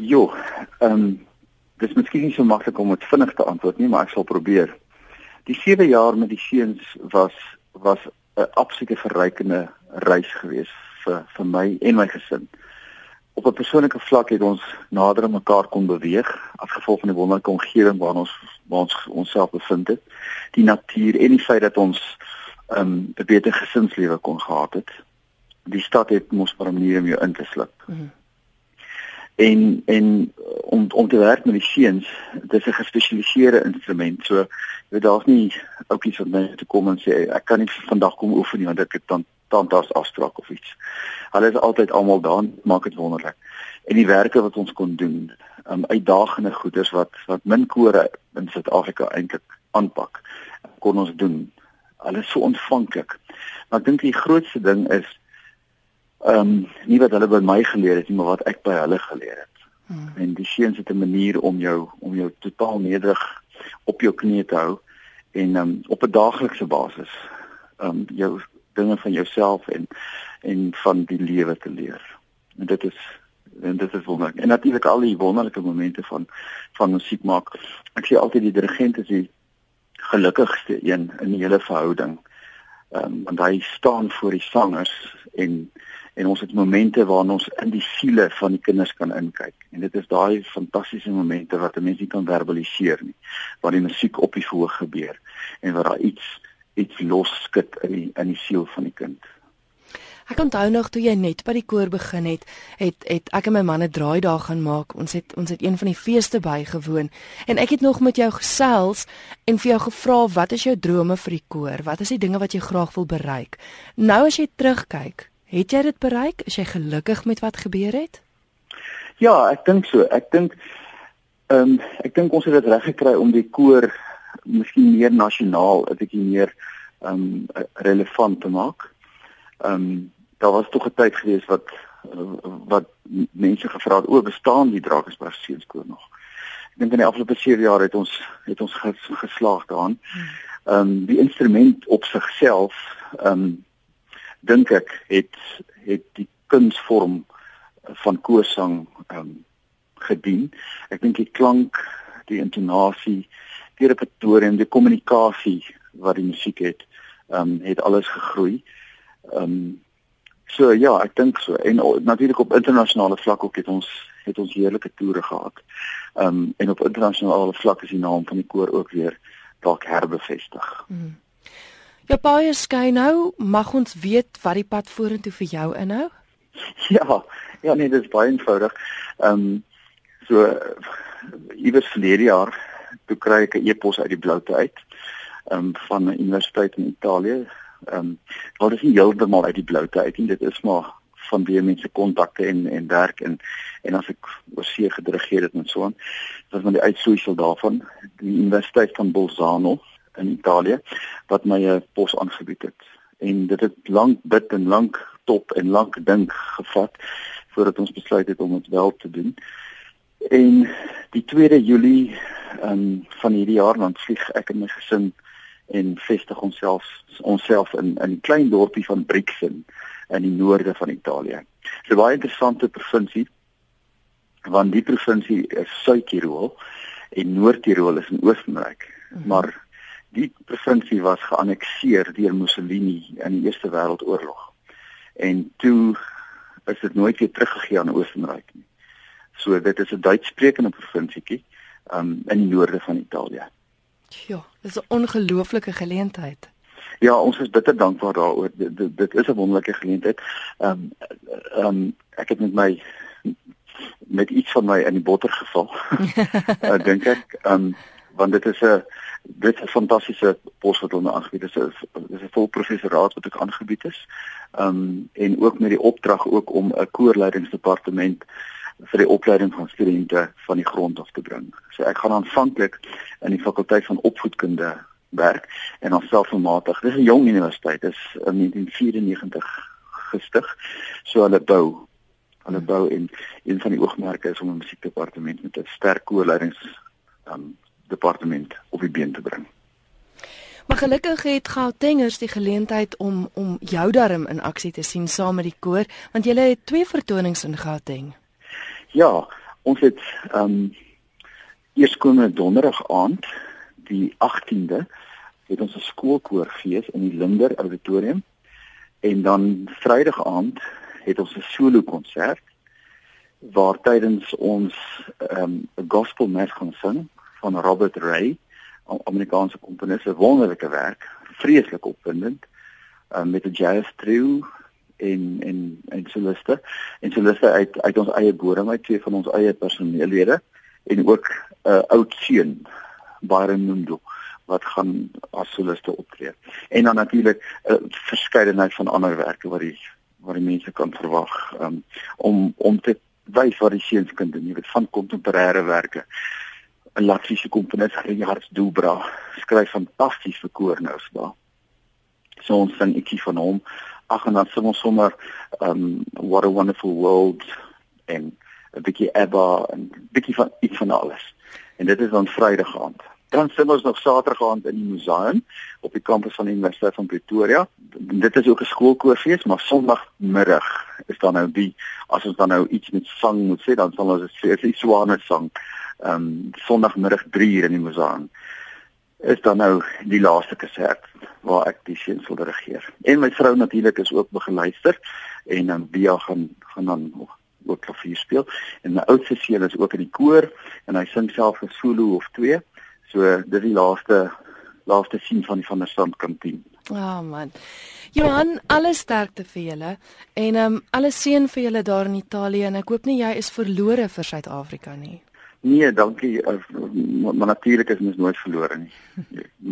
Jo, ehm um, dis miskien nie so maklik om dit vinnig te antwoord nie, maar ek sal probeer. Die 7 jaar met die seuns was was 'n absolute verrykende reis gewees vir vir my en my gesin. Op 'n persoonlike vlak het ons nader aan mekaar kon beweeg as gevolg van die wonderlike omgewing waarin ons waar ons onsself bevind het. Die natuur en die feit dat ons ehm um, 'n beter gesinslewe kon gehad het. Die stad het mos maar 'n manier om jou in te slip. Mm -hmm en en om om te werk met die seuns dis 'n gespesialiseerde instrument. So jy weet daar's nie ouetjies wat net te kom en sê ek kan nie vandag kom oefen nie want ek het dan tandarts afspraak of iets. Hulle is altyd almal daar maak dit wonderlik. En die werke wat ons kon doen um, uitdagende goeders wat wat min kore in Suid-Afrika eintlik aanpak kon ons doen. Alles so ontvanklik. Maar ek dink die grootste ding is ehm um, nie wat hulle by my geleer het nie, maar wat ek by hulle geleer het. Hmm. En die seuns het 'n manier om jou om jou totaal nederig op jou knie te hou en ehm um, op 'n daaglikse basis ehm um, jou dinge van jouself en en van die lewe te leer. En dit is en dit is wonderlik. En natuurlik al die wonderlike momente van van musiek maak. Ek sê altyd die dirigent is die gelukkigste een in die hele verhouding. Ehm um, want hy staan voor die sangers en en ons het momente waarin ons in die siele van die kinders kan inkyk en dit is daai fantastiese momente wat 'n mens nie kan verbaliseer nie waar die musiek op die verhoog gebeur en waar daar iets iets losskud in die in die siel van die kind. Ek onthou nog toe jy net by die koor begin het, het het ek en my man 'n draai daar gaan maak. Ons het ons het een van die feeste bygewoon en ek het nog met jou gesels en vir jou gevra wat is jou drome vir die koor? Wat is die dinge wat jy graag wil bereik? Nou as jy terugkyk, Het jy dit bereik? Is jy gelukkig met wat gebeur het? Ja, ek dink so. Ek dink ehm um, ek dink ons het dit reg gekry om die koor miskien meer nasionaal, 'n bietjie meer ehm um, relevant te maak. Ehm um, daar was tog 'n tyd gewees wat wat mense gevra het oor bestaan die Drakensberg seunskool nog. Ek dink in die afgelope 7 jaar het ons het ons geslaag daaraan. Hmm. Ehm um, die instrument op sigself ehm um, dink ek het het die kunsvorm van koorsang ehm um, gedien. Ek dink die klank, die intonasie, die repertoire en die kommunikasie wat die musiek het, ehm um, het alles gegroei. Ehm um, so ja, ek dink so. En natuurlik op internasionale vlak ook het ons het ons heerlike toere gehad. Ehm um, en op internasionale vlak is die naam van die koor ook weer dalk herbevestig. Mm. Ja, baie skei nou, mag ons weet wat die pad vorentoe vir jou inhou? Ja, ja nee, dit is baie eenvoudig. Ehm um, so iewers verlede jaar toe kry ek 'n e-pos uit die bloute uit ehm um, van 'n universiteit in Italië. Ehm um, wat is nie heeltemal uit die bloute uit nie, dit is maar van wie mense kontakte en en werk en en as ek oorsee gedirigeer het en so aan. Dit was maar die uitsluitsel daarvan, die Universiteit van Bolzano in Italië wat my 'n pos aangebied het. En dit het lank bid en lank top en lank dink gevat voordat ons besluit het om dit wel te doen. En die 2de Julie um, van hierdie jaar dan vlieg ek en my gesin en vestig onsself onsself in in 'n klein dorpie van Brixen in die noorde van Italië. 'n baie interessante provinsie want die provinsie is Suid-Tirol en Noord-Tirol is in Oostenryk. Mm -hmm. Maar die provinsie was geannekteer deur Mussolini in die Eerste Wêreldoorlog. En toe is dit nooit weer teruggegee aan Oostenryk nie. So dit is 'n Duitssprekende provinsietjie um, in die noorde van Italië. Ja, dit is 'n ongelooflike geleentheid. Ja, ons is bitter dankbaar daaroor. Dit, dit, dit is 'n wonderlike geleentheid. Ehm um, ehm um, ek het met my met iets van my in die botter geval. ek dink ek ehm um, want dit is 'n dit is 'n fantastiese pos wat hulle aangebied het. Dit is 'n vol professoraat wat ek aangebied is. Ehm um, en ook met die opdrag ook om 'n koorleidingsdepartement vir die opleiding van studente van die grond af te bring. So ek gaan aanvanklik in die fakulteit van opvoedkunde werk en dan selfvermatig. Dis 'n jong universiteit. Dit is in 1994 gestig. So hulle bou hulle bou en een van die oogmerke is om 'n musiekdepartement met 'n sterk koorleidings um, departement op die been te bring. Maar gelukkig het Gautengers die geleentheid om om jou darm in aksie te sien saam met die koor, want jy het twee vertonings in Gauteng. Ja, Ons het ehm um, eerskomende donderdag aand die 18de het ons 'n skoolkoorfees in die Linder Auditorium en dan Vrydag aand het ons 'n solo konsert waar tydens ons ehm um, 'n gospel mass gaan sing van Robert Ray, 'n Amerikaanse komponis, 'n wonderlike werk, vreeslik opwindend, um, met 'n jazz trio en en en soliste en soliste uit uit ons eie bodem uit twee van ons eie personeellede en ook 'n uh, oud seun Byron Mundo wat gaan as soliste optree. En dan natuurlik 'n uh, verskeidenheid van ander werke wat die wat die mense kan verwag um, om om te wys wat die seunskind doen, jy weet van kontemporêre werke. 'n Latviese komponis, Gerhard Dubra, skryf fantasties vir koor nou spa. So ons sing ietsie van hom. Ag en dan sing ons sommer um What a Wonderful World en 'n bietjie Abba en bietjie van iets van alles. En dit is dan Vrydag aand. Dan sing ons nog Saterdag aand in die museum op die kampus van die Universiteit van Pretoria. Dit is ook 'n skoolkoorfees, maar Sondagmiddag is dan nou die as ons dan nou iets met sang moet sê, dan sal ons dit sê, die swane sang. Ehm um, Sondagmiddag 3 uur in die museum is dan nou die laaste konsert waar ek die seun sal regeer. En my vrou natuurlik is ook begeleider en dan um, Bia gaan gaan dan ook klavier speel en my oudste seun is ook in die koor en hy sing self 'n solo of twee. So dis die laaste laaste sien van die van der Strand kantien. Ja oh man. Johan, alles sterkte vir julle en ehm um, alles seën vir julle daar in Italië en ek hoop nie jy is verlore vir Suid-Afrika nie. Nee, dankie. Uh, maar natuurlik is mens nooit verlore nie.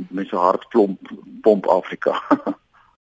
Mense hart klomp pomp Afrika.